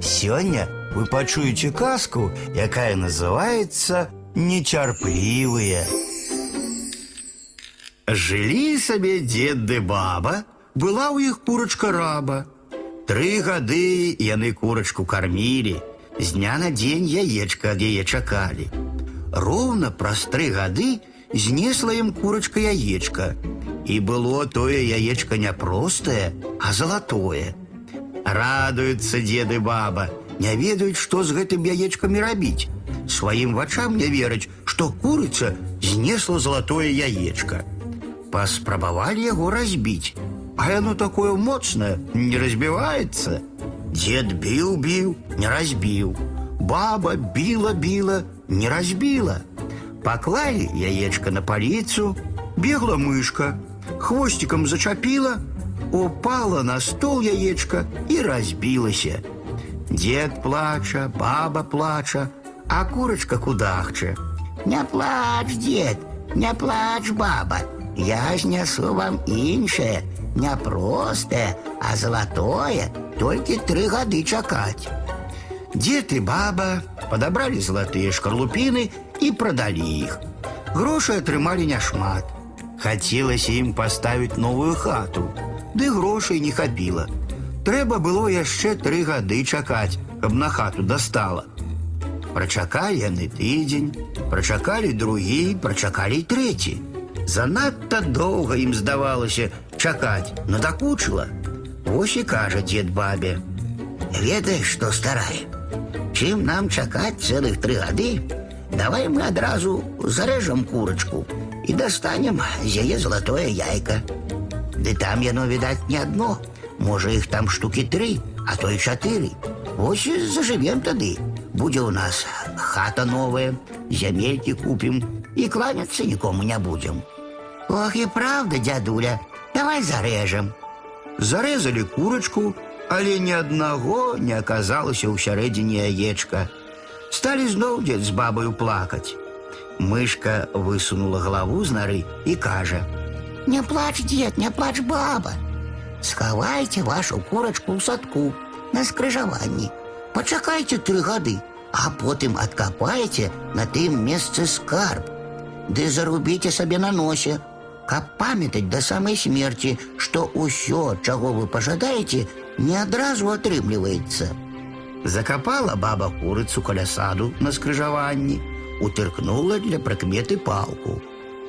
Сёння вы пачуеце казку, якая называется «Нечарпливые». Жылі сабе дзед ды баба, была ў іх курачка раба. Тры гады яны курачку кармілі, з дня на дзень яечка ад яе чакалі. Роўна праз тры гады знесла ім курачка яечка. І было тое яечка не простае, а залатое. Радуюцца дзеды баба, не ведаюць, што з гэтым яечкамі рабіць. Сваім вачам не вераць, што курыца знесла залатое яечка. Паспрабавалі яго разбіць, а яно такое моцнае, не разбіваецца. Дед біў, біў, не разбіў. Баба біла, біла, не разбіла. Паклалі яечка на паліцу, бегла мышка, хвостиком зачапіла, упала на стол яечка і разбілася. Дед плача, баба плача, а курочка кудахче. Не плач, дед, не плач, баба. Я знесу вам іншае, не простае, а золотое, толькі тры гады чакаць. Дед і баба падабралі залатыя шкарлупіны і прадалі іх. Грошы атрымалі няшмат. Хацелася ім паставіць новую хату, ды грошай не хапіла. Трэба было яшчэ тры гады чакаць, каб на хату дастала. Прачакалі яны тыдзень, прачакалі другі, прачакалі і трэці. Занадта доўга ім здавалася чакаць, надакучыла. Вось і кажа дзед бабе: « Ведаеш, што старае. Чым нам чакаць цэлых тры гады, давай мы адразу зарэжам курачку і дастанем з яе залатое яйка. Ды там яно відаць не адно, можа іх там штукі тры, а то і чатыры. Вось і зажывем тады. Будзе ў нас хата новая, зямелькі купім і кланяцца нікому не будзем. Ох і правда, дзядуля, давай зарэжам. Зарэзалі курачку, але ні аднаго не аказалася ў сярэдзіне яечка. Сталі зноў дзед з бабаю плакаць. Мышка высунула галаву з нары і кажа: « Не плач, дзед, не плач баба. Схавайце вашу курачку ў садку на скрыжаванні. Пачакайце тры гады, а потым адкапайце на тым месцы скарб. Ды зарубіце сабе на носе, каб памятаць да самай смерці, што ўсё, чаго вы пажадаеце, не адразу атрымліваецца. Закапала баба курыцу каля саду на скрыжаванні, утыркнула для прыкметы палку.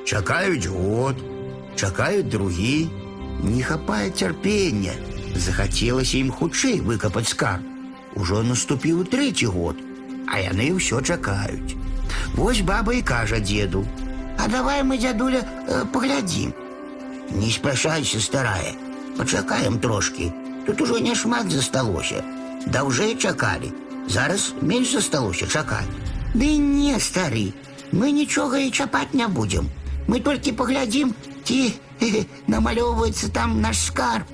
Чакаюць год, чакаюць другі, не хапае цярпення. Захацелася ім хутчэй выкапаць скарб. Ужо наступіў трэці год, а яны ўсё чакаюць. Вось баба і кажа дзеду: « А давай мы, дзядуля, э, паглядзім. Не спяшайся, старая, пачакаем трошкі. Тут ужо няшмат засталося. Даўжэй чакалі. Зараз менш засталося чакаць. Ды не, стары, мы нічога і чапаць не будзем. Мы толькі паглядзім, ці намалёўваецца там наш скарб.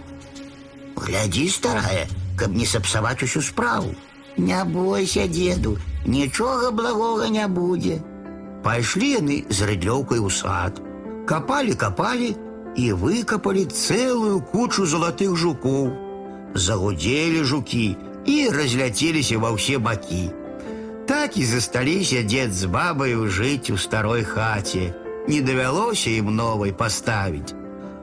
Глядзі, старая, каб не сапсаваць усю справу. Не бойся, деду, нічога благога не будзе. Пайшлі яны з рыдлёўкай у сад, капалі, капалі і выкапалі цэлую кучу залатых жукоў. Загудзелі жукі і разляцеліся ва ўсе бакі. Так і засталіся дзед з бабаю жыць у старой хаце. Не давялося ім новай паставіць.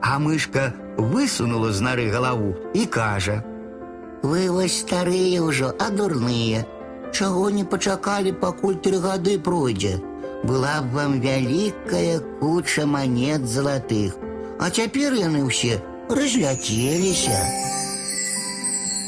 А мышка высунула з нары галаву і кажа: « Вы вось старыя ўжо, а дурныя. Чаго не пачакалі, пакуль тры гады пройдзе. Была б вам вялікая куча манет залатых, а цяпер яны ўсе разляцеліся.